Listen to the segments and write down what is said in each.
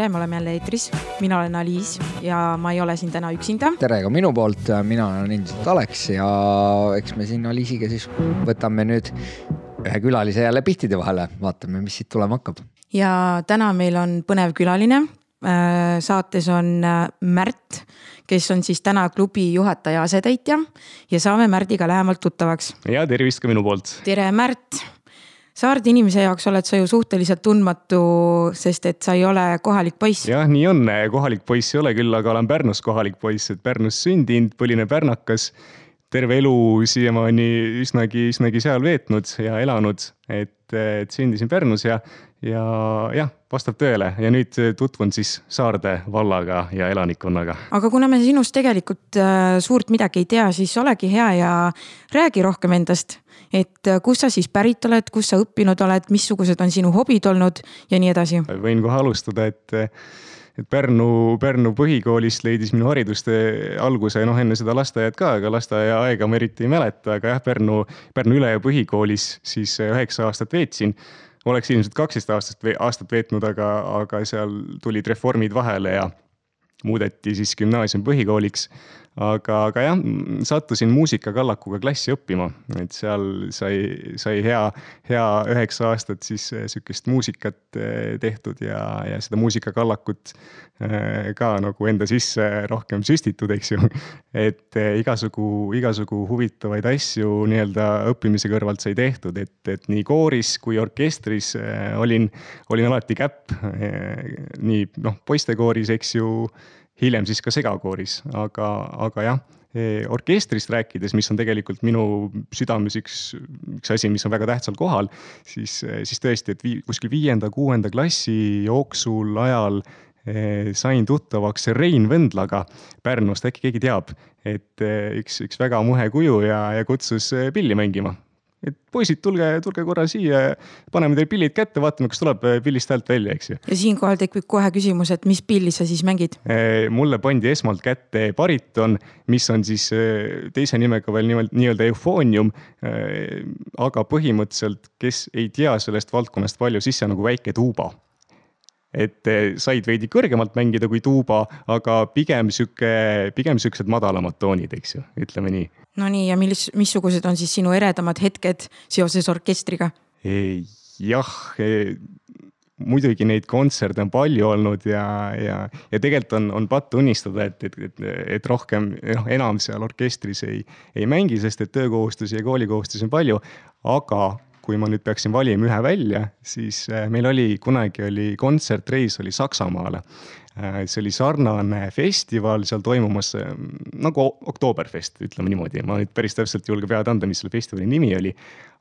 tere, me oleme jälle eetris, mina olen Aliis ja ma ei ole siin täna üksinda. tere ka minu poolt, mina olen endiselt Alex ja eks me siin Aliisiga siis võtame nüüd ühe külalise jälle pihtide vahele, vaatame, mis siit tulema hakkab. ja täna meil on põnev külaline. Äh, saates on äh, Märt, kes on siis täna klubi juhataja asetäitja ja saame Märdiga lähemalt tuttavaks. ja tervist ka minu poolt. tere, Märt Saarde inimese jaoks oled sa ju suhteliselt tundmatu, sest et sa ei ole kohalik poiss. jah, nii on, kohalik poiss ei ole küll, aga olen Pärnus kohalik poiss, et Pärnus sündinud, põline pärnakas. terve elu siiamaani üsnagi, üsnagi seal veetnud ja elanud, et, et sündisin Pärnus ja, ja jah, vastab tõele ja nüüd tutvun siis Saarde vallaga ja elanikkonnaga. aga kuna me sinust tegelikult äh, suurt midagi ei tea, siis olegi hea ja räägi rohkem endast et äh, kust sa siis pärit oled, kus sa õppinud oled, missugused on sinu hobid olnud ja nii edasi? võin kohe alustada, et et Pärnu, Pärnu põhikoolist leidis minu haridust alguse, noh enne seda lasteaiad ka, aga lasteaiaaega ma eriti ei mäleta, aga jah, Pärnu, Pärnu Üleja põhikoolis siis üheksa aastat veetsin. Oleks ilmselt kaksteist aastat, aastat veetnud, aga, aga seal tulid reformid vahele ja muudeti siis gümnaasium põhikooliks aga, aga jah, sattusin muusikakallakuga klassi õppima, et seal sai, sai hea, hea üheksa aastat siis eh, sihukest muusikat eh, tehtud ja, ja seda muusikakallakut eh, ka nagu enda sisse rohkem süstitud, eks ju. et igasugu, igasugu huvitavaid asju nii-öelda õppimise kõrvalt sai tehtud, et, et nii kooris kui orkestris olin, olin alati käpp. nii noh, poistekooris, eks ju hiljem siis ka segakooris, aga, aga jah e, orkestrist rääkides, mis on tegelikult minu südames üks, üks asi, mis on väga tähtsal kohal, siis, siis tõesti, et vii, kuskil viienda-kuuenda klassi jooksul ajal eh, sain tuttavaks Rein Vendlaga Pärnust, äkki keegi teab, et üks, üks väga muhe kuju ja, ja kutsus pilli mängima et poisid, tulge, tulge korra siia, paneme teile pillid kätte, vaatame, kas tuleb eh, pillist häält välja, eks ju. ja siinkohal tekib kohe küsimus, et mis pilli sa siis mängid? Eh, mulle pandi esmalt kätte bariton, mis on siis eh, teise nimega veel nii-öelda eufoonium. aga põhimõtteliselt, kes ei tea sellest valdkonnast palju, siis see on nagu väike tuuba et said veidi kõrgemalt mängida kui tuuba, aga pigem sihuke, pigem siuksed madalamad toonid, eks ju, ütleme nii Nonii, ja millis, missugused on siis sinu eredamad hetked seoses orkestriga? jah, e, muidugi neid kontserte on palju olnud ja, ja, ja tegelikult on, on patt tunnistada, et, et, et, et rohkem, noh, enam seal orkestris ei, ei mängi, sest et töökohustusi ja koolikohustusi on palju. aga kui ma nüüd peaksin valima ühe välja, siis e, meil oli kunagi oli kontsertreis oli Saksamaale see oli sarnane festival seal toimumas nagu Oktoberfest, ütleme niimoodi, ma nüüd päris täpselt ei julge pead anda, mis selle festivali nimi oli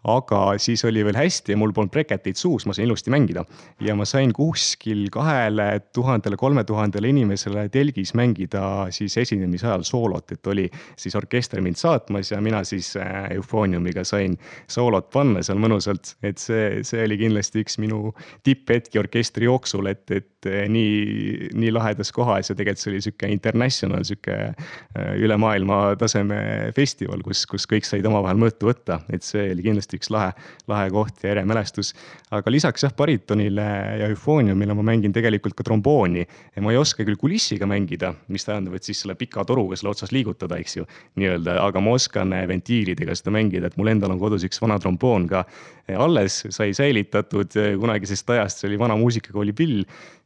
aga siis oli veel hästi ja mul polnud breketeid suus, ma sain ilusti mängida. ja ma sain kuskil kahele tuhandele, kolme tuhandele inimesele telgis mängida siis esinemise ajal soolot, et oli siis orkester mind saatmas ja mina siis äh, eufooniumiga sain soolot panna seal mõnusalt. et see, see oli kindlasti üks minu tipphetki orkestri jooksul, et, et äh, nii, nii lahedas kohas ja tegelikult see oli sihuke international, sihuke äh, üle maailma taseme festival, kus, kus kõik said omavahel mõõtu võtta, et see oli kindlasti üks lahe, lahe koht ja ere mälestus. aga lisaks jah, baritonile ja eufooniumile ma mängin tegelikult ka trombooni. ma ei oska küll kulissiga mängida, mis tähendab, et siis selle pika toruga selle otsas liigutada, eks ju, nii-öelda, aga ma oskan eh, ventiilidega seda mängida, et mul endal on kodus üks vana tromboon ka eh, alles, sai säilitatud eh, kunagisest ajast, see oli vana muusikakooli pill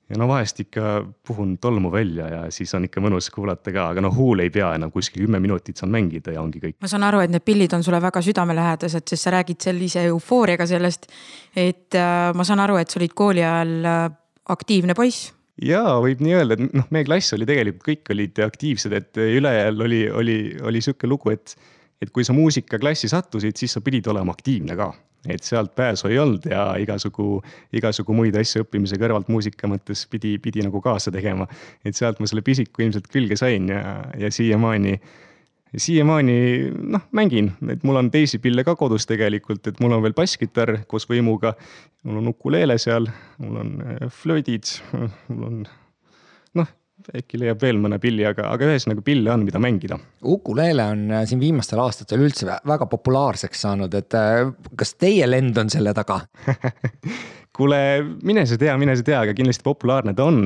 ja no vahest ikka puhun tolmu välja ja siis on ikka mõnus kuulata ka, aga no huul ei pea enam kuskil kümme minutit saan mängida ja ongi kõik. ma saan aru, et need pillid on sulle väga südamelähedased, sest sa räägid sellise eufooriaga sellest. et äh, ma saan aru, et sa olid kooli ajal äh, aktiivne poiss jaa, võib nii öelda, et noh, meie klass oli tegelikult, kõik olid aktiivsed, et ülejääl oli, oli, oli sihuke lugu, et, et kui sa muusikaklassi sattusid, siis sa pidid olema aktiivne ka et sealt pääsu ei olnud ja igasugu, igasugu muid asju õppimise kõrvalt muusika mõttes pidi, pidi nagu kaasa tegema. et sealt ma selle pisiku ilmselt külge sain ja, ja siiamaani, siiamaani noh, mängin, et mul on teisi pille ka kodus tegelikult, et mul on veel basskitarr koos võimuga. mul on ukuleele seal, mul on äh, flöödid, mul on noh äkki leiab veel mõne pilli, aga, aga ühesõnaga pille on, mida mängida. Ukulele on äh, siin viimastel aastatel üldse väga populaarseks saanud, et äh, kas teie lend on selle taga kuule, mine sa tea, mine sa tea, aga kindlasti populaarne ta on.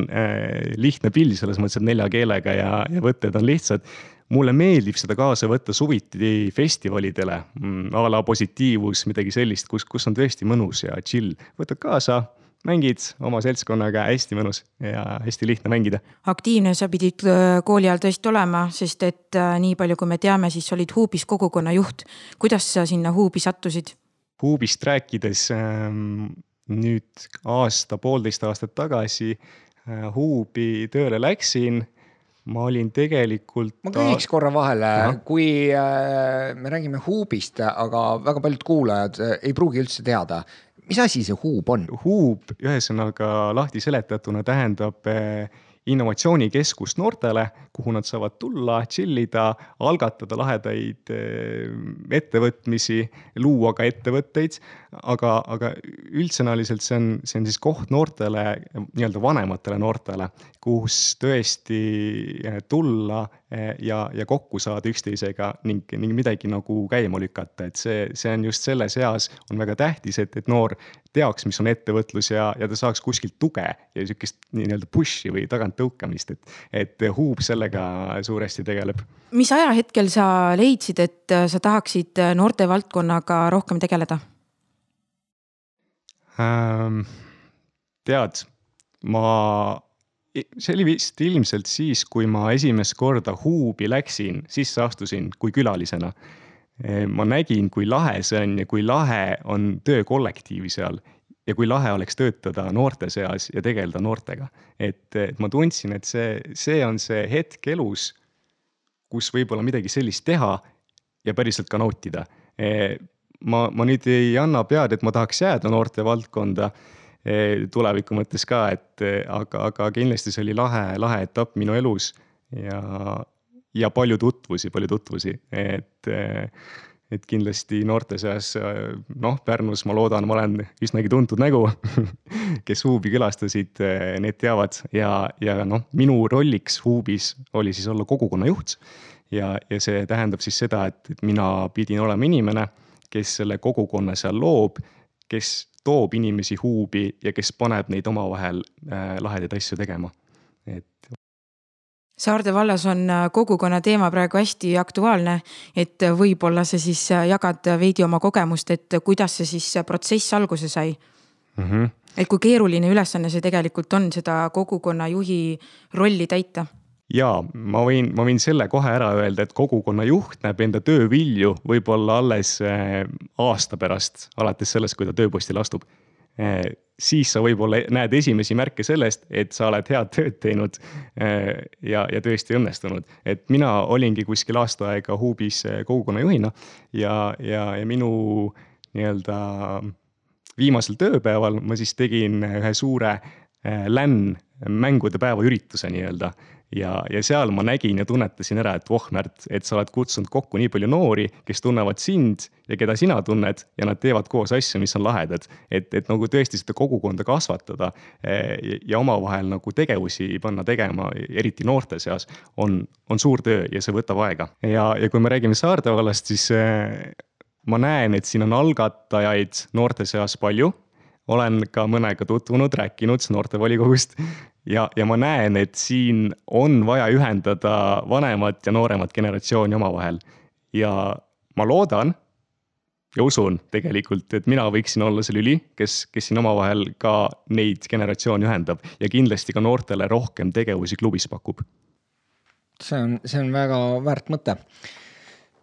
lihtne pill selles mõttes, et nelja keelega ja, ja võtted on lihtsad mulle meeldib seda kaasa võtta suviti festivalidele mm, a la positiivus, midagi sellist, kus, kus on tõesti mõnus ja chill. võtad kaasa, mängid oma seltskonnaga, hästi mõnus ja hästi lihtne mängida. aktiivne sa pidid äh, kooli ajal tõesti olema, sest et äh, nii palju, kui me teame, siis olid Huubis kogukonna juht. kuidas sa sinna Huubi sattusid? Huubist rääkides ähm, nüüd aasta-poolteist aastat tagasi äh, Huubi tööle läksin ma olin tegelikult. ma küsiks korra vahele, kui äh, me räägime huubist, aga väga paljud kuulajad äh, ei pruugi üldse teada, mis asi see huub on? huub ühesõnaga lahti seletatuna tähendab äh, innovatsioonikeskust noortele, kuhu nad saavad tulla, chill ida, algatada lahedaid eh, ettevõtmisi, luua ka ettevõtteid. Aga, aga üldsõnaliselt see on, see on siis koht noortele, nii-öelda vanematele noortele, kus tõesti eh, tulla eh, ja, ja kokku saada üksteisega ning, ning midagi nagu käima lükata, et see, see on just selles eas on väga tähtis, et, et noor teaks, mis on ettevõtlus ja, ja ta saaks kuskilt tuge ja sihukest nii-öelda push'i või taganttõukamist, et, et Huub sellega suuresti tegeleb. mis ajahetkel sa leidsid, et sa tahaksid noortevaldkonnaga rohkem tegeleda ähm,? tead, ma, see oli vist ilmselt siis, kui ma esimest korda Huubi läksin, sisse astusin kui külalisena ma nägin, kui lahe see on ja kui lahe on töö kollektiivi seal ja kui lahe oleks töötada noorte seas ja tegeleda noortega. et, et ma tundsin, et see, see on see hetk elus, kus võib-olla midagi sellist teha ja päriselt ka nautida. Ma, ma nüüd ei anna pead, et ma tahaks jääda noorte valdkonda eh, tuleviku mõttes ka, et aga, aga kindlasti see oli lahe, lahe etapp minu elus ja, ja palju tutvusi, palju tutvusi, et, et kindlasti noorte seas, noh, Pärnus ma loodan, ma olen üsnagi tuntud nägu kes Huubi külastasid, need teavad ja, ja noh, minu rolliks Huubis oli siis olla kogukonna juht. ja, ja see tähendab siis seda, et mina pidin olema inimene, kes selle kogukonna seal loob, kes toob inimesi Huubi ja kes paneb neid omavahel äh, lahedaid asju tegema. et Saarde vallas on äh, kogukonna teema praegu hästi aktuaalne, et äh, võib-olla sa siis jagad veidi oma kogemust, et kuidas see siis protsess alguse sai mm? -hmm. et kui keeruline ülesanne see tegelikult on, seda kogukonna juhi rolli täita? Ja ma võin, ma võin selle kohe ära öelda, et kogukonna juht näeb enda töö vilju võib-olla alles aasta pärast, alates sellest, kui ta tööpostile astub siis sa võib-olla näed esimesi märke sellest, et sa oled head tööd teinud eh, ja, ja tõesti õnnestunud. et mina olingi kuskil aasta aega Huubis eh, kogukonnajuhina ja, ja, ja minu nii-öelda viimasel tööpäeval ma siis tegin ühe suure LAN mängude päeva ürituse nii-öelda ja, ja seal ma nägin ja tunnetasin ära, et voh, Märt, et sa oled kutsunud kokku nii palju noori, kes tunnevad sind ja keda sina tunned ja nad teevad koos asju, mis on lahedad. et, et nagu tõesti seda kogukonda kasvatada eh, ja omavahel nagu tegevusi panna tegema, eriti noorte seas, on, on suur töö ja see võtab aega. ja, ja kui me räägime Saarde vallast, siis eh, ma näen, et siin on algatajaid noorte seas palju olen ka mõnega tutvunud, rääkinud noortevolikogust ja, ja ma näen, et siin on vaja ühendada vanemat ja nooremat generatsiooni omavahel. ja ma loodan ja usun tegelikult, et mina võiksin olla see lüli, kes, kes siin omavahel ka neid generatsioone ühendab ja kindlasti ka noortele rohkem tegevusi klubis pakub. see on, see on väga väärt mõte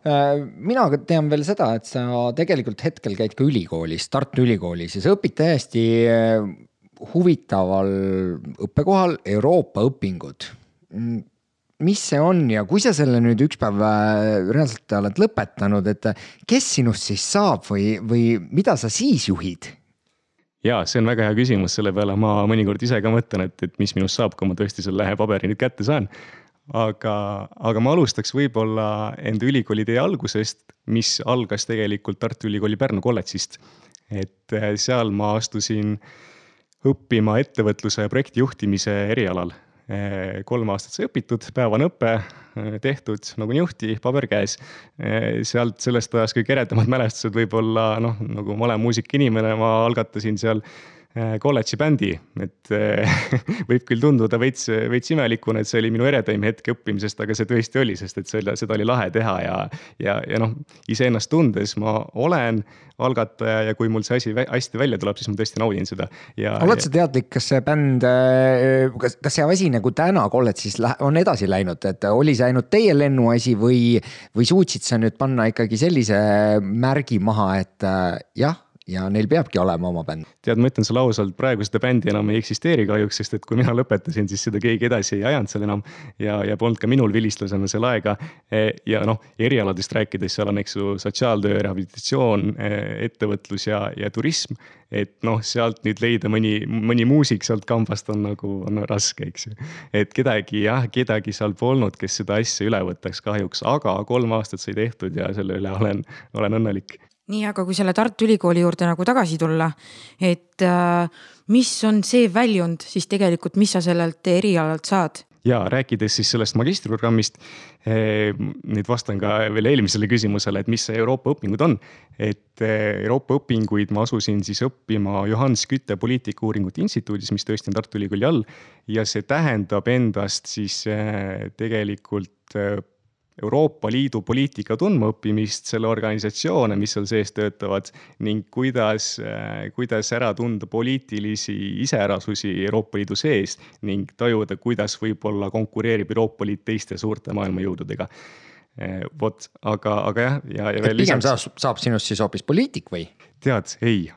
Äh, mina tean veel seda, et sa tegelikult hetkel käid ka ülikoolis, Tartu Ülikoolis ja sa õpid täiesti äh, huvitaval õppekohal Euroopa õpingud. Mm, mis see on ja kui sa selle nüüd üks päev äh, reaalselt oled lõpetanud, et kes sinust siis saab või, või mida sa siis juhid? ja see on väga hea küsimus, selle peale ma mõnikord ise ka mõtlen, et, et mis minust saab, kui ma tõesti selle paberi nüüd kätte saan aga, aga ma alustaks võib-olla enda ülikooli tee algusest, mis algas tegelikult Tartu Ülikooli Pärnu kolledžist. et eh, seal ma astusin õppima ettevõtluse ja projektijuhtimise erialal. Eh, kolm aastat sai õpitud, päevane õpe eh, tehtud nagu niuhti, paber käes. sealt sellest ajast kõige eredamad mälestused võib-olla noh, nagu ma olen muusikainimene, ma algatasin seal kolledži bändi, et äh, võib küll tunduda veits, veits imelikuna, et see oli minu eredaim hetk õppimisest, aga see tõesti oli, sest et selle, seda oli lahe teha ja, ja, ja noh, iseennast tundes ma olen algataja ja kui mul see asi hästi välja tuleb, siis ma tõesti naudin seda ja. oled sa teadlik, kas see bänd, äh, kas, kas see asi nagu täna kolledžis on edasi läinud, et oli see ainult teie lennuasi või, või suutsid sa nüüd panna ikkagi sellise märgi maha, et jah ja neil peabki olema oma bänd. tead, ma ütlen sulle ausalt, praegu seda bändi enam ei eksisteeri kahjuks, sest et kui mina lõpetasin, siis seda keegi edasi ei ajanud seal enam. ja, ja polnud ka minul vilistlasena seal aega. E, ja noh, erialadest rääkides, seal on, eks ju, sotsiaaltöö, rehabilitatsioon, e, ettevõtlus ja, ja turism. et noh, sealt nüüd leida mõni, mõni muusik sealt kambast on nagu, on raske, eks ju. et kedagi jah, kedagi seal polnud, kes seda asja üle võtaks kahjuks, aga kolm aastat sai tehtud ja selle üle olen, olen õnnelik nii, aga kui selle Tartu Ülikooli juurde nagu tagasi tulla, et äh, mis on see väljund siis tegelikult, mis sa sellelt erialalt saad? ja rääkides siis sellest magistriprogrammist eh,, nüüd vastan ka veel eelmisele küsimusele, et mis see Euroopa õpingud on. et eh, Euroopa õpinguid ma asusin siis õppima Johannes Kütte poliitikauuringute instituudis, mis tõesti on Tartu Ülikooli all. ja see tähendab endast siis eh, tegelikult Euroopa Liidu poliitika tundmaõppimist, selle organisatsioone, mis seal sees töötavad ning kuidas, äh, kuidas ära tunda poliitilisi iseärasusi Euroopa Liidu sees ning tajuda, kuidas võib-olla konkureerib Euroopa Liit teiste suurte maailmajõududega. Äh, vot, aga, aga jah, ja, ja veel. pigem lisaks... saab, saab sinust siis hoopis poliitik või? tead, ei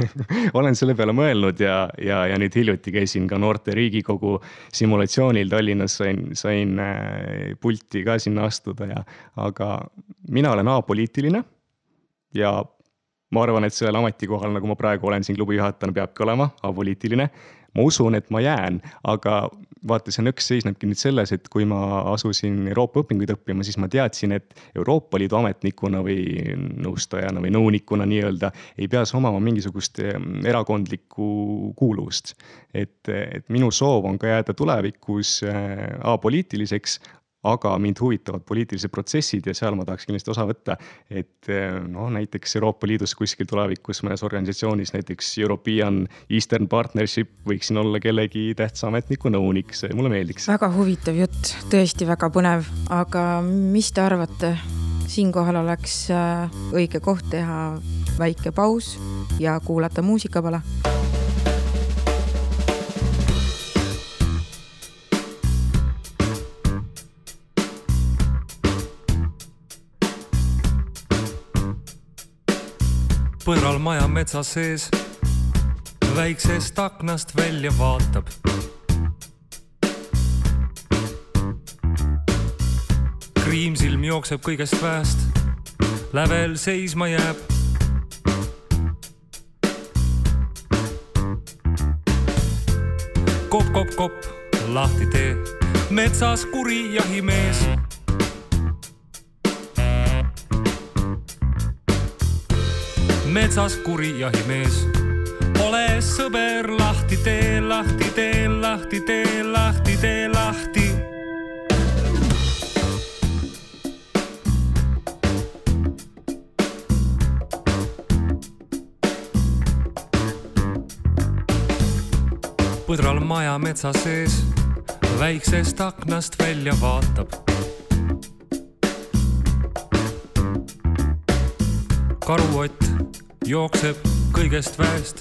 olen selle peale mõelnud ja, ja, ja nüüd hiljuti käisin ka noorte Riigikogu simulatsioonil Tallinnas, sain, sain äh, pulti ka sinna astuda ja, aga mina olen apoliitiline. ja ma arvan, et sellel ametikohal, nagu ma praegu olen siin klubi juhatajana, peabki olema apoliitiline ma usun, et ma jään, aga vaata, see nõks seisnebki nüüd selles, et kui ma asusin Euroopa õpinguid õppima, siis ma teadsin, et Euroopa Liidu ametnikuna või nõustajana või nõunikuna nii-öelda ei pea sa omama mingisugust erakondlikku kuuluvust. et, et minu soov on ka jääda tulevikus apoliitiliseks, aga mind huvitavad poliitilised protsessid ja seal ma tahaks kindlasti osa võtta. et eh, noh, näiteks Euroopa Liidus kuskil tulevikus mõnes organisatsioonis, näiteks European Eastern Partnership võiksin olla kellegi tähtsa ametniku nõunik, see mulle meeldiks. väga huvitav jutt, tõesti väga põnev, aga mis te arvate? siinkohal oleks äh, õige koht teha väike paus ja kuulata muusikapala põdral maja metsa sees väiksest aknast välja vaatab. kriimsilm jookseb kõigest väest, lävel seisma jääb. kopp, kopp, kopp, lahti tee, metsas kuri jahimees metsas kuri jahimees. ole sõber, lahti tee, lahti tee, lahti tee, lahti tee, lahti. põdral maja metsa sees, väiksest aknast välja vaatab karuott jookseb kõigest väest,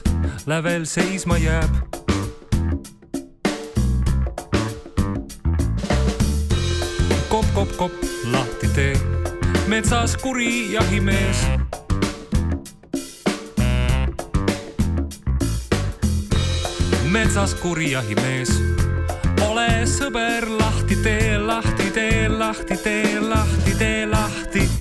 lävel seisma jääb. kopp, kopp, kopp, lahti tee, metsas kuri jahimees. metsas kuri jahimees, ole sõber, lahti tee, lahti tee, lahti tee, lahti tee, lahti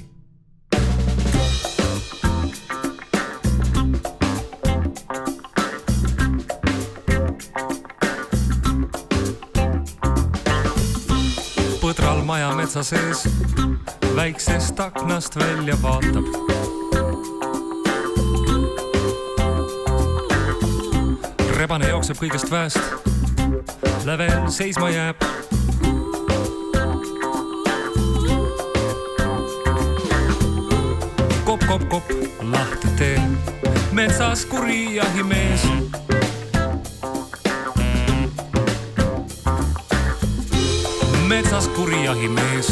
metsa sees väiksest aknast välja vaatab. rebane jookseb kõigest väest, lävel seisma jääb. kopp, kopp, kopp, lahti tee, metsas kuri jahimees metsas kurja himees.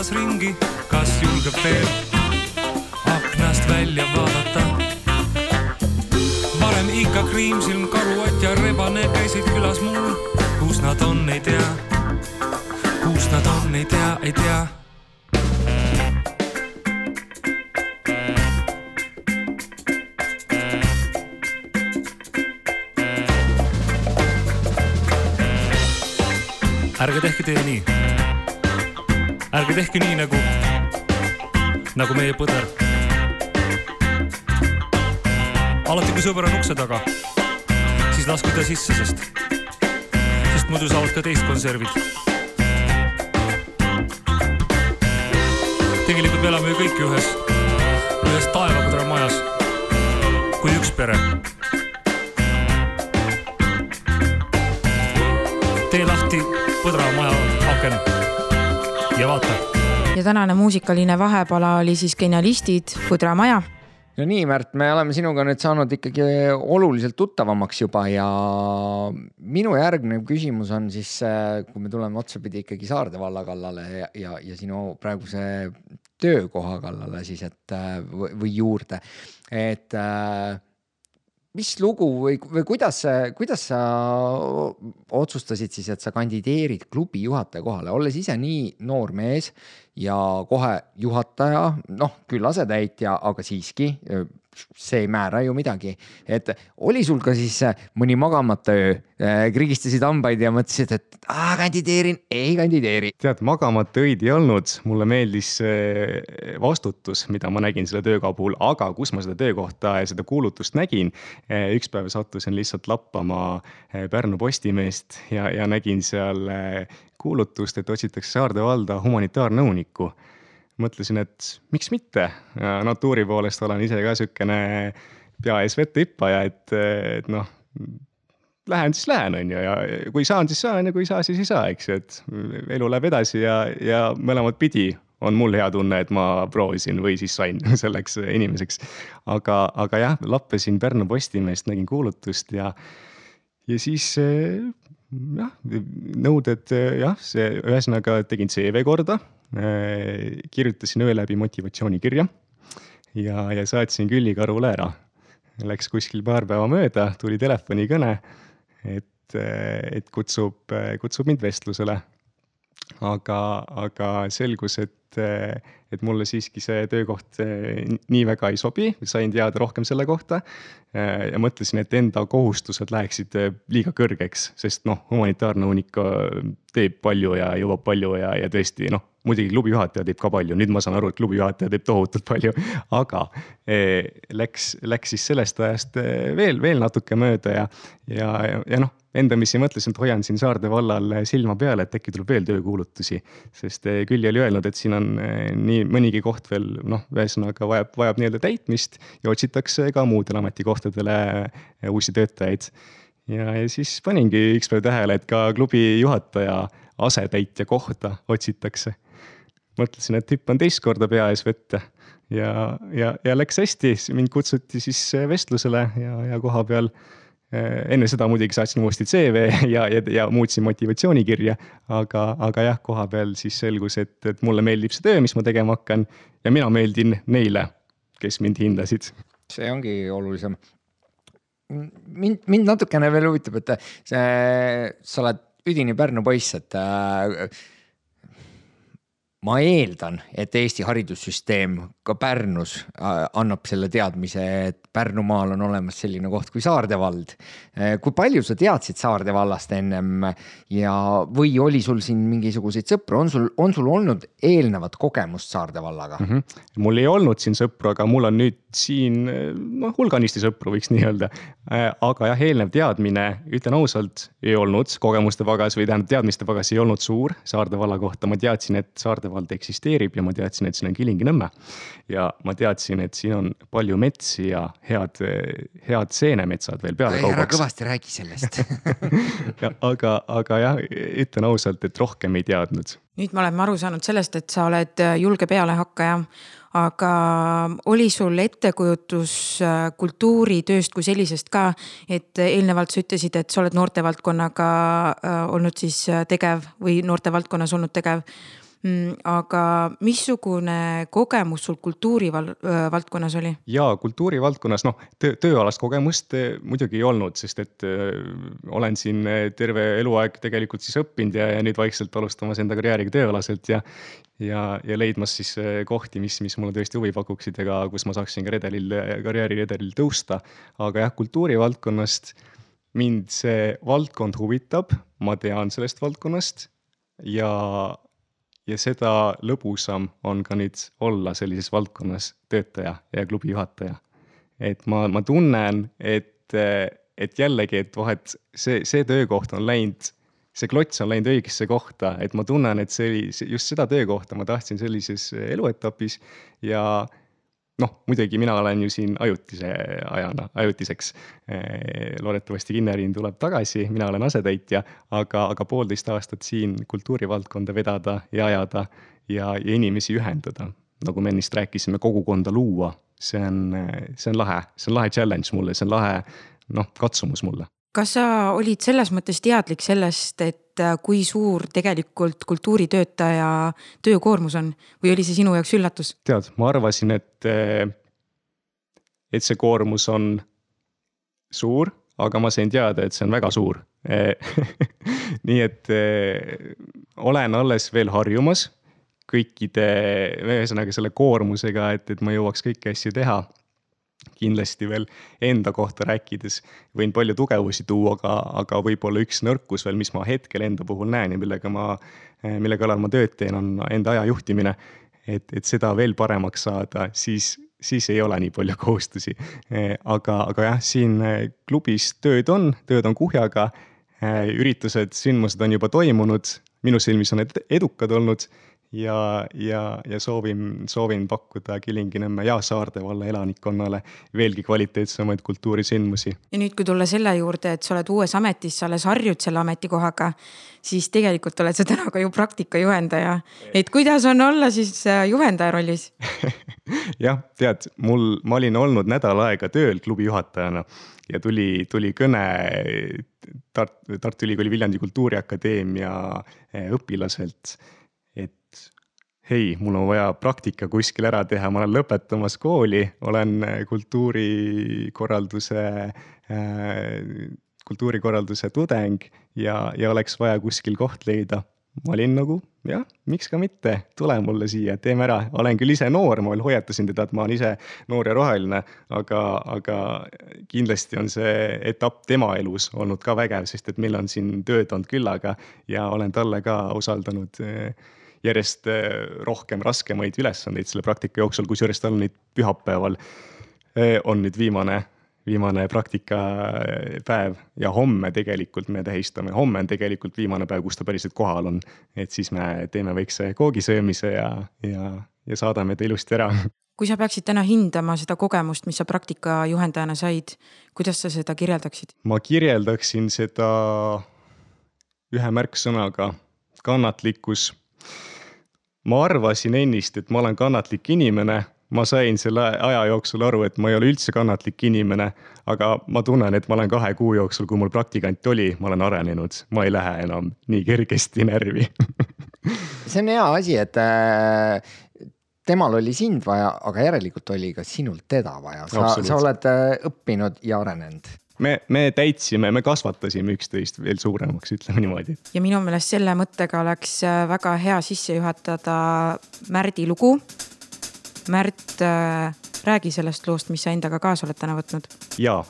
Metsas ringi, kas julgeb veel aknast välja vaadata? varem ikka kriimsilm, karuott ja rebane käisid külas mul, kus nad on, ei tea. kus nad on, ei tea, ei tea ärge tehke teie nii. Ärge tehke nii nagu, nagu meie põder. alati, kui sõber on ukse taga, siis laske ta sisse, sest, sest muidu saavad ka teist konservid. tegelikult me elame ju kõik ühes, ühes taevapõdra majas, kui üks pere tee lahti põdramaja aken ja vaata. ja tänane muusikaline vahepala oli siis Genialistid, Põdramaja. no nii, Märt, me oleme sinuga nüüd saanud ikkagi oluliselt tuttavamaks juba ja minu järgmine küsimus on siis, kui me tuleme otsapidi ikkagi Saarde valla kallale ja, ja, ja sinu praeguse töökoha kallale siis, et või juurde, et äh, mis lugu või, või kuidas, kuidas sa otsustasid siis, et sa kandideerid klubi juhataja kohale, olles ise nii noor mees ja kohe juhataja, noh küll asetäitja, aga siiski see ei määra ju midagi. et oli sul ka siis äh, mõni magamata öö, äh, krigistasid hambaid ja mõtlesid, et aa, kandideerin, ei kandideeri. tead, magamata öid ei olnud, mulle meeldis vastutus, mida ma nägin selle töökoha puhul, aga kus ma seda töökohta ja seda kuulutust nägin. Äh, üks päev sattusin lihtsalt lappama Pärnu Postimeest ja, ja nägin seal kuulutust, et otsitakse Saarde valda humanitaarnõunikku mõtlesin, et miks mitte. natuuri poolest olen ise ka siukene pea ees vette hüppaja, et, et noh, lähen siis lähen, on ju, ja kui saan, siis saan ja kui ei saa, siis ei saa, eks ju, et elu läheb edasi ja, ja mõlemat pidi on mul hea tunne, et ma proovisin või siis sain selleks inimeseks. aga, aga jah, lappasin Pärnu Postimeest, nägin kuulutust ja, ja siis jah, nõuded jah, see ühesõnaga tegin CV korda kirjutasin öö läbi motivatsioonikirja ja, ja saatsin Külli Karule ära. Läks kuskil paar päeva mööda, tuli telefonikõne, et, et kutsub, kutsub mind vestlusele. aga, aga selgus, et, et mulle siiski see töökoht nii väga ei sobi, sain teada rohkem selle kohta. ja mõtlesin, et enda kohustused läheksid liiga kõrgeks, sest noh, humanitaarnõunik teeb palju ja jõuab palju ja, ja tõesti noh muidugi klubi juhataja teeb ka palju, nüüd ma saan aru, et klubi juhataja teeb tohutult palju, aga eh, läks, läks siis sellest ajast eh, veel, veel natuke mööda ja, ja, ja, noh, endamisi mõtlesin, et hoian siin Saarde vallal silma peal, et äkki tuleb veel töökuulutusi. sest eh, Külli oli öelnud, et siin on nii mõnigi koht veel noh, ühesõnaga vajab, vajab nii-öelda täitmist ja otsitakse ka muudele ametikohtadele uusi töötajaid ja, ja siis paningi üks päev tähele, et ka klubi juhataja asetäitja kohta otsitakse mõtlesin, et hüppan teist korda pea ees vette ja, ja, ja läks hästi, mind kutsuti siis vestlusele ja, ja koha peal eh, enne seda muidugi saatsin uuesti CV ja, ja, ja muutsin motivatsioonikirja, aga, aga jah, koha peal siis selgus, et, et mulle meeldib see töö, mis ma tegema hakkan ja mina meeldin neile, kes mind hindasid. see ongi olulisem. mind, mind natukene veel huvitab, et see, sa oled üdini Pärnu poiss, et äh, ma eeldan, et Eesti haridussüsteem ka Pärnus äh, annab selle teadmise, et Pärnumaal on olemas selline koht kui Saarde vald. Äh, kui palju sa teadsid Saarde vallast ennem ja, või oli sul siin mingisuguseid sõpru, on sul, on sul olnud eelnevat kogemust Saarde vallaga mm? -hmm. mul ei olnud siin sõpru, aga mul on nüüd siin noh, hulganisti sõpru, võiks nii öelda. Äh, aga jah, eelnev teadmine, ütlen ausalt, ei olnud kogemuste pagas või tähendab, teadmiste pagas ei olnud suur Saarde valla kohta, ma teadsin, et Saarde vald eksisteerib ja ma teadsin, et siin on Kilingi-Nõmme. ja ma teadsin, et siin on palju metsi ja head, head seenemetsad veel peale kaubaks. ära kõvasti räägi sellest aga, aga jah, ütlen ausalt, et rohkem ei teadnud. nüüd me oleme aru saanud sellest, et sa oled julge pealehakkaja aga oli sul ettekujutus äh, kultuuritööst kui sellisest ka, et eelnevalt sa ütlesid, et sa oled noortevaldkonnaga äh, olnud siis äh, tegev või noortevaldkonnas olnud tegev aga missugune kogemus sul kultuurivaldkonnas oli? jaa, kultuurivaldkonnas noh, töö, tööalast kogemust muidugi ei olnud, sest et öö, olen siin terve eluaeg tegelikult siis õppinud ja, ja nüüd vaikselt alustamas enda karjääriga tööalaselt ja ja, ja leidmas siis kohti, mis, mis mulle tõesti huvi pakuksid ka, kus ma saaksin ka redelil, karjääriredelil tõusta. aga jah, kultuurivaldkonnast mind see valdkond huvitab, ma tean sellest valdkonnast ja ja seda lõbusam on ka nüüd olla sellises valdkonnas töötaja ja klubi juhataja. et ma, ma tunnen, et, et jällegi, et vahet see, see töökoht on läinud, see klots on läinud õigesse kohta, et ma tunnen, et see oli, just seda töökohta ma tahtsin sellises eluetapis ja noh, muidugi mina olen ju siin ajutise ajana, ajutiseks. loodetavasti Kinneriin tuleb tagasi, mina olen asetäitja, aga, aga poolteist aastat siin kultuurivaldkonda vedada ja ajada ja, ja inimesi ühendada. nagu me ennist rääkisime, kogukonda luua, see on, see on lahe, see on lahe challenge mulle, see on lahe noh, katsumus mulle kas sa olid selles mõttes teadlik sellest, et äh, kui suur tegelikult kultuuritöötaja töökoormus on? Või oli see sinu jaoks üllatus? tead, ma arvasin, et, äh, et see koormus on suur, aga ma sain teada, et see on väga suur. Nii et äh, olen alles veel harjumas kõikide, ühesõnaga selle koormusega, et, et ma jõuaks kõiki asju teha kindlasti veel enda kohta rääkides võin palju tugevusi tuua, aga, aga võib-olla üks nõrkus veel, mis ma hetkel enda puhul näen ja millega ma, mille kallal ma tööd teen, on enda aja juhtimine. et, et seda veel paremaks saada, siis, siis ei ole nii palju kohustusi. aga, aga jah, siin klubis tööd on, tööd on kuhjaga. üritused, sündmused on juba toimunud, minu silmis on need edukad olnud ja, ja, ja soovin, soovin pakkuda Kilingi-Nõmme ja Saarde valla elanikkonnale veelgi kvaliteetsemaid kultuurisündmusi. ja nüüd, kui tulla selle juurde, et sa oled uues ametis, sa alles harjud selle ametikohaga, siis tegelikult oled sa täna ka ju praktikajuhendaja. et kuidas on olla siis äh, juhendaja rollis jah, tead, mul, ma olin olnud nädal aega tööl klubi juhatajana ja tuli, tuli kõne Tart-, Tartu Ülikooli Viljandi Kultuuriakadeemia äh, õpilaselt hei, mul on vaja praktika kuskil ära teha, ma olen lõpetamas kooli, olen äh, kultuurikorralduse äh,, kultuurikorralduse tudeng ja, ja oleks vaja kuskil koht leida. ma olin nagu jah, miks ka mitte, tule mulle siia, teeme ära, olen küll ise noor, ma veel hoiatasin teda, et ma olen ise noor ja roheline, aga, aga kindlasti on see etapp tema elus olnud ka vägev, sest et meil on siin tööd olnud küllaga ja olen talle ka usaldanud äh, järjest äh, rohkem raskemaid ülesandeid selle praktika jooksul, kusjuures tal nüüd pühapäeval äh, on nüüd viimane, viimane praktikapäev ja homme tegelikult me tähistame, homme on tegelikult viimane päev, kus ta päriselt kohal on. et siis me teeme väikse koogisöömise ja, ja, ja saadame ta ilusti ära kui sa peaksid täna hindama seda kogemust, mis sa praktikajuhendajana said, kuidas sa seda kirjeldaksid? ma kirjeldaksin seda ühe märksõnaga, kannatlikkus ma arvasin ennist, et ma olen kannatlik inimene, ma sain selle aja jooksul aru, et ma ei ole üldse kannatlik inimene, aga ma tunnen, et ma olen kahe kuu jooksul, kui mul praktikant oli, ma olen arenenud, ma ei lähe enam nii kergesti närvi. See on hea asi, et äh, temal oli sind vaja, aga järelikult oli ka sinul teda vaja, sa, sa oled äh, õppinud ja arenenud me, me täitsime, me kasvatasime üksteist veel suuremaks, ütleme niimoodi. ja minu meelest selle mõttega oleks äh, väga hea sisse juhatada Märdi lugu. Märt, äh, räägi sellest loost, mis sa endaga kaasa oled täna võtnud. ja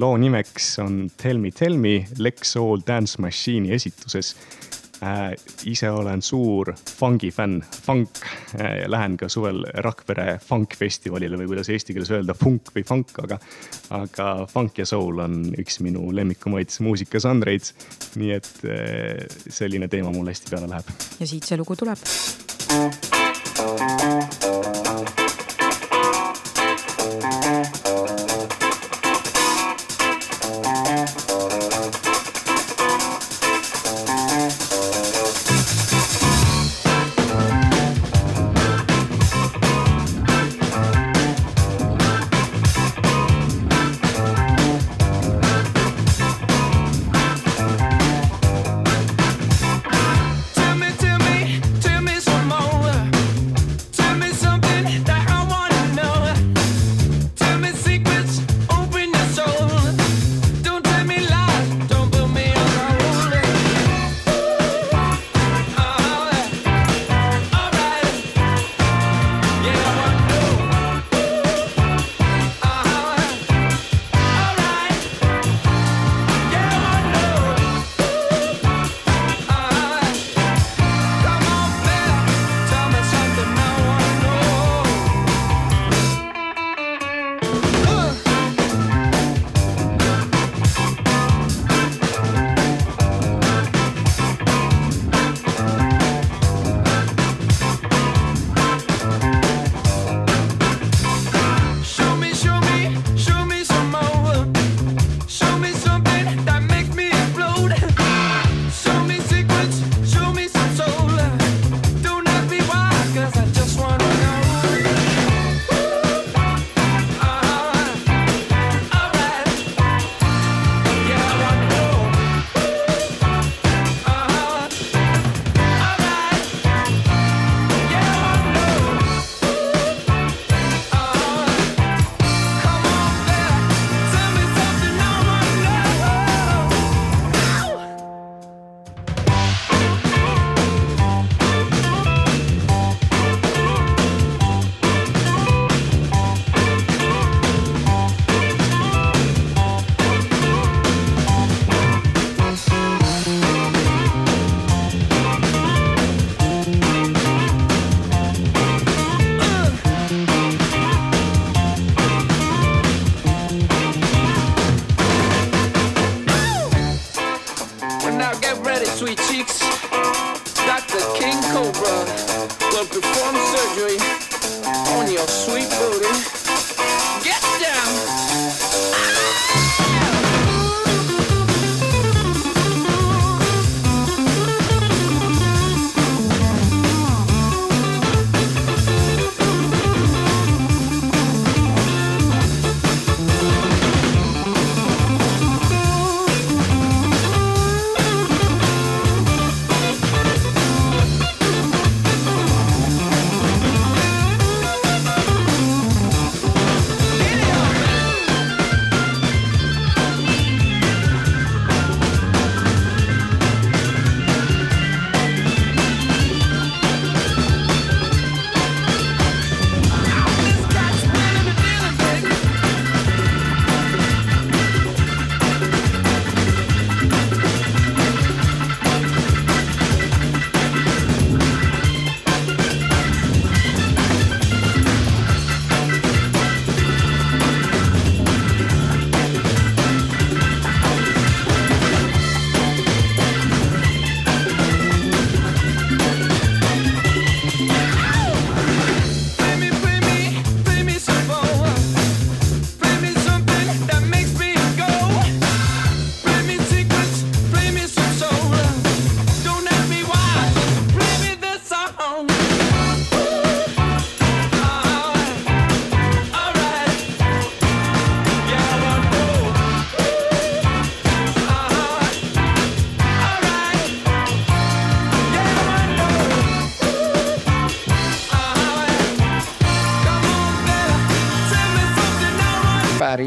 loo nimeks on Tell me, tell me Lex Soul Dance Machine'i esituses äh,. Ise olen suur fungi fänn, funk äh,. Lähen ka suvel Rakvere funkfestivalile või kuidas eesti keeles öelda, funk või funk, aga, aga funk ja soul on üks minu lemmikumaid muusikažanreid. nii et äh, selline teema mulle hästi peale läheb. ja siit see lugu tuleb.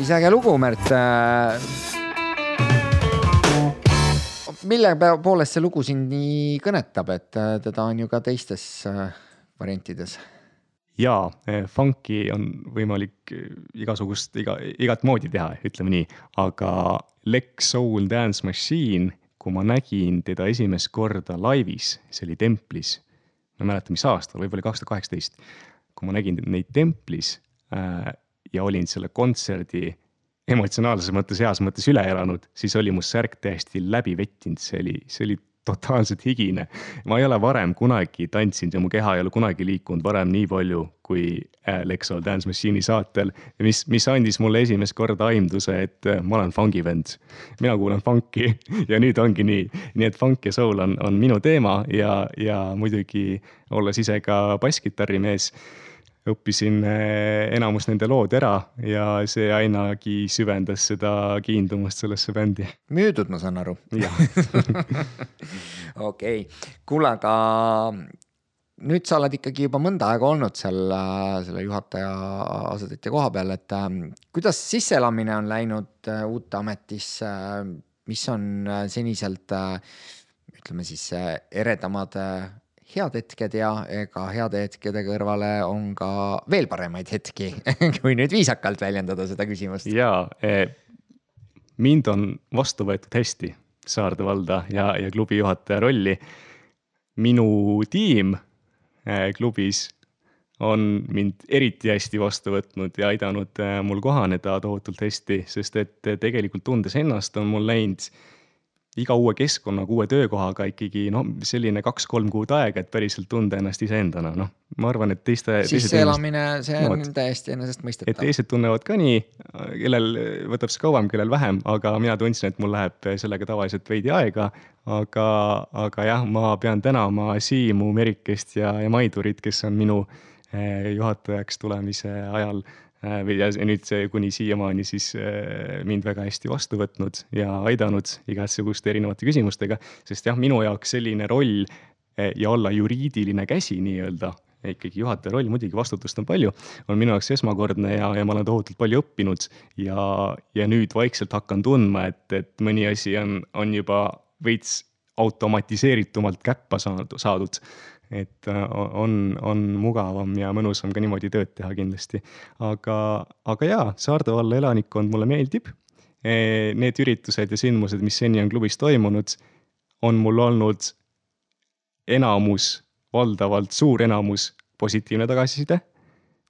Päris äge lugu, Märt. mille poolest see lugu sind nii kõnetab, et äh, teda on ju ka teistes äh, variantides? jaa, funk'i on võimalik igasugust, iga, igat moodi teha, ütleme nii, aga Lex Soul Dance Machine, kui ma nägin teda esimest korda laivis, see oli Templis, ma ei mäleta, mis aastal, võib-olla kaks tuhat kaheksateist, kui ma nägin neid Templis äh, ja olin selle kontserdi emotsionaalses mõttes, heas mõttes üle elanud, siis oli mu särk täiesti läbi vettinud, see oli, see oli totaalselt higine. ma ei ole varem kunagi tantsinud ja mu keha ei ole kunagi liikunud varem nii palju kui äh, Lexo Dance Machine'i saatel. mis, mis andis mulle esimest korda aimduse, et äh, ma olen fungi vend. mina kuulan funki ja nüüd ongi nii. nii et funk ja soul on, on minu teema ja, ja muidugi olles ise ka basskitarrimees õppisin eh, enamus nende lood ära ja see ainagi süvendas seda kiindumust sellesse bändi. müüdud, ma saan aru. okei, kuule, aga nüüd sa oled ikkagi juba mõnda aega olnud seal selle juhataja asetäitja koha peal, et äh, kuidas sisseelamine on läinud äh, uute ametisse, mis on äh, seniselt ütleme siis eredamad head hetked ja ega heade hetkede kõrvale on ka veel paremaid hetki kui nüüd viisakalt väljendada seda küsimust. ja eh, mind on vastu võetud hästi Saarde valda ja, ja klubi juhataja rolli. minu tiim eh, klubis on mind eriti hästi vastu võtnud ja aidanud eh, mul kohaneda tohutult hästi, sest et tegelikult tundes ennast on mul läinud iga uue keskkonnaga, uue töökohaga ikkagi noh, selline kaks-kolm kuud aega, et päriselt tunda ennast iseendana, noh. ma arvan, et teiste. sisseelamine, see on no, täiesti enesestmõistetav. et teised tunnevad ka nii, kellel võtab see kauem, kellel vähem, aga mina tundsin, et mul läheb sellega tavaliselt veidi aega. aga, aga jah, ma pean tänama Siimu, Merikest ja, ja Maidurit, kes on minu eh, juhatajaks tulemise ajal või ja nüüd kuni siiamaani siis äh, mind väga hästi vastu võtnud ja aidanud igasuguste erinevate küsimustega, sest jah, minu jaoks selline roll äh, ja olla juriidiline käsi nii-öelda, ikkagi juhataja roll, muidugi vastutust on palju, on minu jaoks esmakordne ja, ja ma olen tohutult palju õppinud ja, ja nüüd vaikselt hakkan tundma, et, et mõni asi on, on juba veits automatiseeritumalt käppa saanud, saadud et äh, on, on mugavam ja mõnusam ka niimoodi tööd teha kindlasti. aga, aga jaa, Saarde valla elanikkond mulle meeldib. E, need üritused ja sündmused, mis seni on klubis toimunud, on mul olnud enamus, valdavalt suur enamus positiivne tagasiside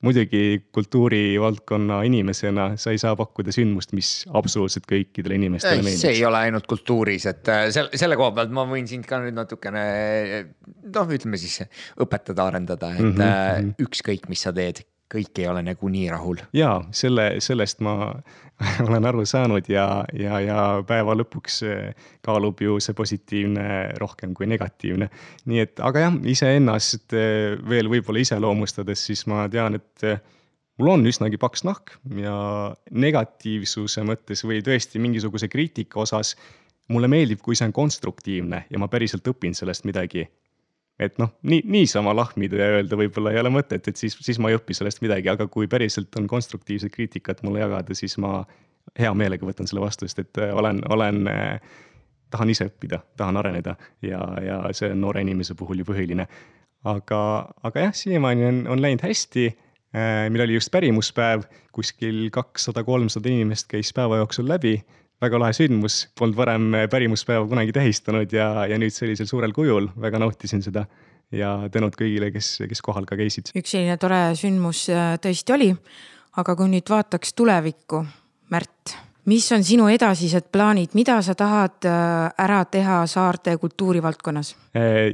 muidugi kultuurivaldkonna inimesena sa ei saa pakkuda sündmust, mis absoluutselt kõikidele inimestele meeldiks. see ei ole ainult kultuuris, et äh, selle, selle koha pealt ma võin sind ka nüüd natukene noh, ütleme siis õpetada, arendada, et mm -hmm. ükskõik, mis sa teed kõik ei ole nagunii rahul. ja selle, sellest ma olen aru saanud ja, ja, ja päeva lõpuks eh, kaalub ju see positiivne rohkem kui negatiivne. nii et, aga jah, iseennast eh, veel võib-olla iseloomustades, siis ma tean, et eh, mul on üsnagi paks nahk ja negatiivsuse mõttes või tõesti mingisuguse kriitika osas mulle meeldib, kui see on konstruktiivne ja ma päriselt õpin sellest midagi et noh, nii, niisama lahmida ja öelda võib-olla ei ole mõtet, et siis, siis ma ei õpi sellest midagi, aga kui päriselt on konstruktiivset kriitikat mulle jagada, siis ma hea meelega võtan selle vastu, sest et äh, olen, olen eh,, tahan ise õppida, tahan areneda ja, ja see on noore inimese puhul ju põhiline. aga, aga jah, siiamaani on, on läinud hästi eh,. meil oli just pärimuspäev, kuskil kakssada, kolmsada inimest käis päeva jooksul läbi väga lahe sündmus, polnud varem pärimuspäeva kunagi tähistanud ja, ja nüüd sellisel suurel kujul, väga nautisin seda. ja tänud kõigile, kes, kes kohal ka käisid. üks selline tore sündmus äh, tõesti oli. aga kui nüüd vaataks tulevikku, Märt, mis on sinu edasised plaanid, mida sa tahad äh, ära teha Saarde kultuurivaldkonnas?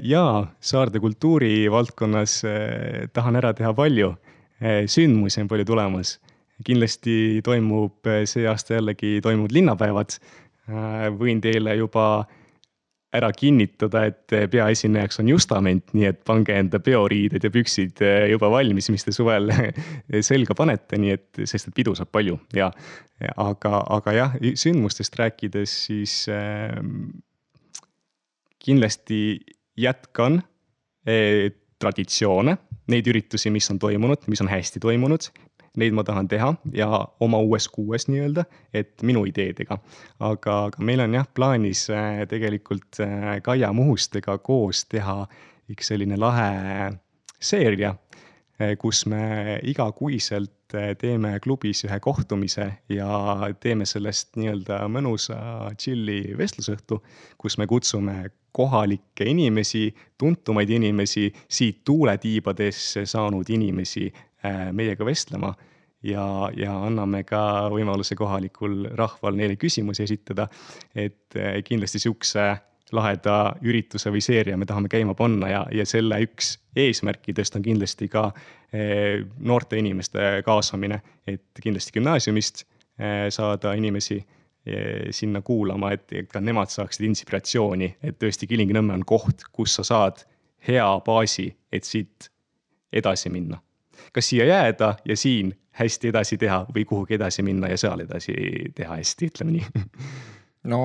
Jaa, Saarde kultuurivaldkonnas tahan ära teha palju. sündmusi on palju tulemas kindlasti toimub eh, see aasta jällegi toimuvad linnapäevad. Äh, võin teile juba ära kinnitada, et eh, peaesinejaks on Justament, nii et pange enda peoriided ja püksid eh, juba valmis, mis te suvel selga panete, nii et, sest et pidu saab palju ja aga, aga jah, sündmustest rääkides, siis äh, kindlasti jätkan äh, traditsioone, neid üritusi, mis on toimunud, mis on hästi toimunud, neid ma tahan teha ja oma uues kuues nii-öelda, et minu ideedega. aga, aga meil on jah plaanis äh, tegelikult äh, Kaia Muhustega koos teha üks selline lahe seeria, kus me igakuiselt teeme klubis ühe kohtumise ja teeme sellest nii-öelda mõnusa chill'i vestlusõhtu, kus me kutsume kohalikke inimesi, tuntumaid inimesi, siit tuuletiibadesse saanud inimesi Äh, meiega vestlema ja, ja anname ka võimaluse kohalikul rahval neile küsimusi esitada. et kindlasti sihukese laheda ürituse või seeria me tahame käima panna ja, ja selle üks eesmärkidest on kindlasti ka äh, noorte inimeste kaasamine, et kindlasti gümnaasiumist saada inimesi sinna kuulama, et ka nemad saaksid inspiratsiooni, et tõesti Kilingi-Nõmme on koht, kus sa saad hea baasi, et siit edasi minna. Kas siia jääda ja siin hästi edasi teha või kuhugi edasi minna ja seal edasi teha hästi, ütleme nii no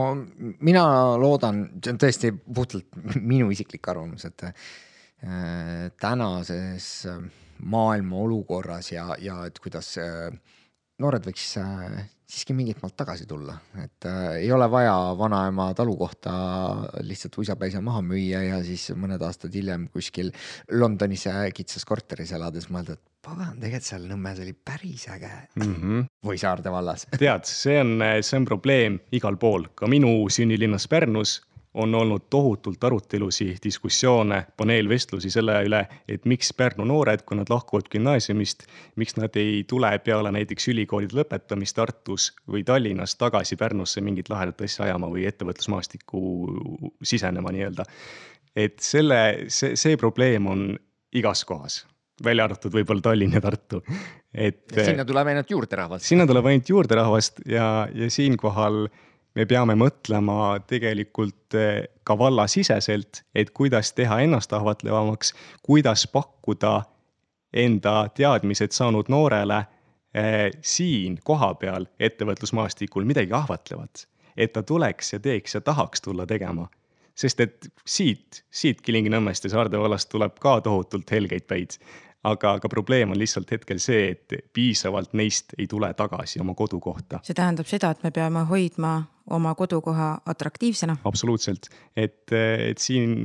mina loodan, see on tõesti puhtalt minu isiklik arvamus, et äh, tänases äh, maailma olukorras ja, ja et kuidas äh, noored võiks äh, siiski mingilt maalt tagasi tulla, et äh, ei ole vaja vanaema talukohta lihtsalt uisapäisa maha müüa ja siis mõned aastad hiljem kuskil Londonis kitsas korteris elades mõelda, et pagan, tegelikult seal Nõmmes oli päris äge mm. -hmm. või Saarde vallas tead, see on, see on probleem igal pool, ka minu sünnilinnas Pärnus on olnud tohutult arutelusid, diskussioone, paneelvestlusi selle üle, et miks Pärnu noored, kui nad lahkuvad gümnaasiumist, miks nad ei tule peale näiteks ülikoolide lõpetamist Tartus või Tallinnas tagasi Pärnusse mingit lahedat asja ajama või ettevõtlusmaastikku sisenema nii-öelda. et selle, see, see probleem on igas kohas, välja arvatud võib-olla Tallinn ja Tartu, et. sinna tuleb ainult juurderahvast. sinna tuleb ainult juurderahvast ja, ja siinkohal me peame mõtlema tegelikult eh, ka vallasiseselt, et kuidas teha ennast ahvatlevamaks, kuidas pakkuda enda teadmised saanud noorele eh, siin kohapeal ettevõtlusmaastikul midagi ahvatlevat. et ta tuleks ja teeks ja tahaks tulla tegema. sest et siit, siit Kilingi-Nõmmest ja Saarde vallast tuleb ka tohutult helgeid päid aga, aga probleem on lihtsalt hetkel see, et piisavalt neist ei tule tagasi oma kodukohta. see tähendab seda, et me peame hoidma oma kodukoha atraktiivsena. absoluutselt, et, et siin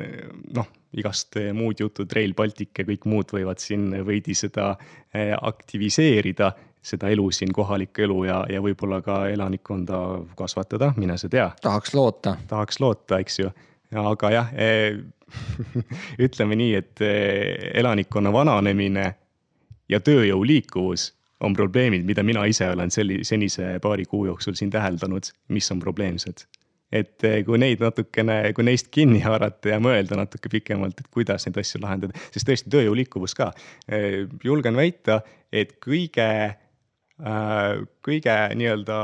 noh, igast muud jutud, Rail Baltic ja kõik muud võivad siin veidi seda eh, aktiviseerida, seda elu siin, kohalikku elu ja, ja võib-olla ka elanikkonda kasvatada, mine sa tea. tahaks loota. tahaks loota, eks ju, aga jah eh, ütleme nii, et eh, elanikkonna vananemine ja tööjõu liikuvus on probleemid, mida mina ise olen selli-, senise paari kuu jooksul siin täheldanud, mis on probleemsed. et eh, kui neid natukene, kui neist kinni haarata ja mõelda natuke pikemalt, et kuidas neid asju lahendada, sest tõesti tööjõu liikuvus ka. Eh, julgen väita, et kõige kõige nii-öelda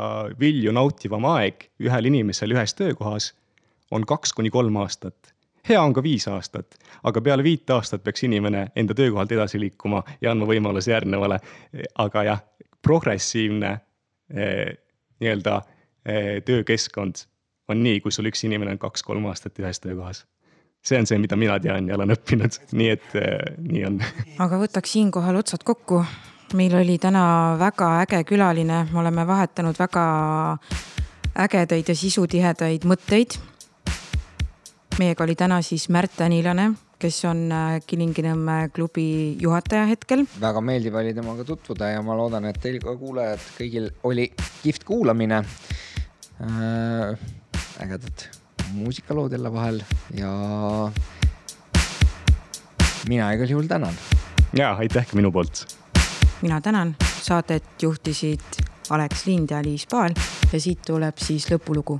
vilju nautivam aeg ühel inimesel ühes töökohas on kaks kuni kolm aastat hea on ka viis aastat, aga peale viit aastat peaks inimene enda töökohalt edasi liikuma ja andma võimaluse järgnevale. aga jah, progressiivne eh, nii-öelda eh, töökeskkond on nii, kui sul üks inimene on kaks-kolm aastat ühes töökohas see on see, mida mina tean ja olen õppinud, nii et äh, nii on. aga võtaks siinkohal otsad kokku. meil oli täna väga äge külaline, me oleme vahetanud väga ägedaid ja sisutihedaid mõtteid meiega oli täna siis Märt Tänilane, kes on äh, Kilingi-Nõmme klubi juhataja hetkel. väga meeldiv oli temaga tutvuda ja ma loodan, et teil ka kuulajad kõigil oli kihvt kuulamine äh,. ägedad muusikalood jälle vahel ja mina igal juhul tänan. ja aitäh ka minu poolt. mina tänan, saadet juhtisid Alex Lind ja Liis Paal ja siit tuleb siis lõpulugu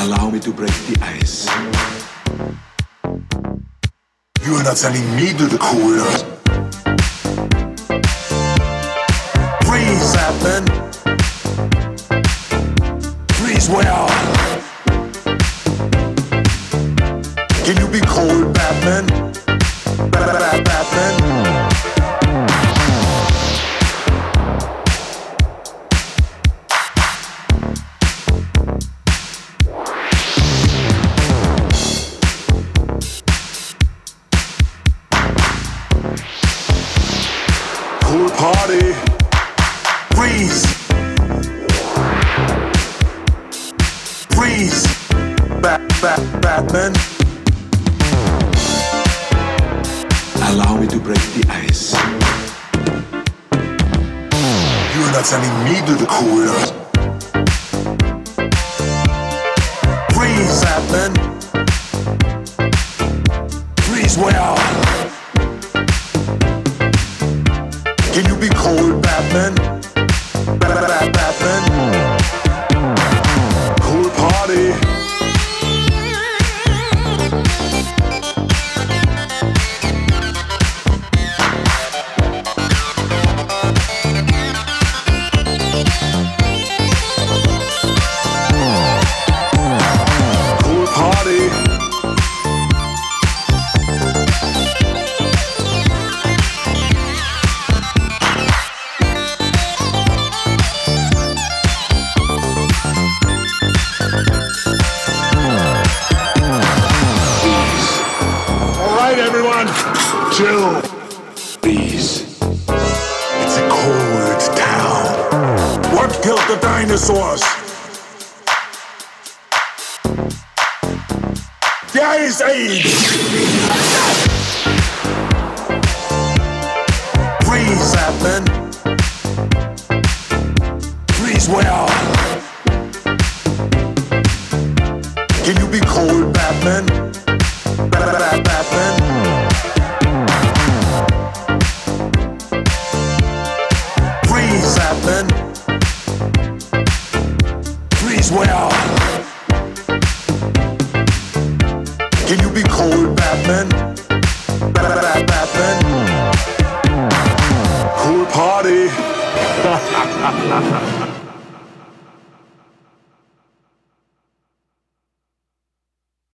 Allow me to break the ice. You are not sending me to the cooler. Freeze, Batman. Freeze well.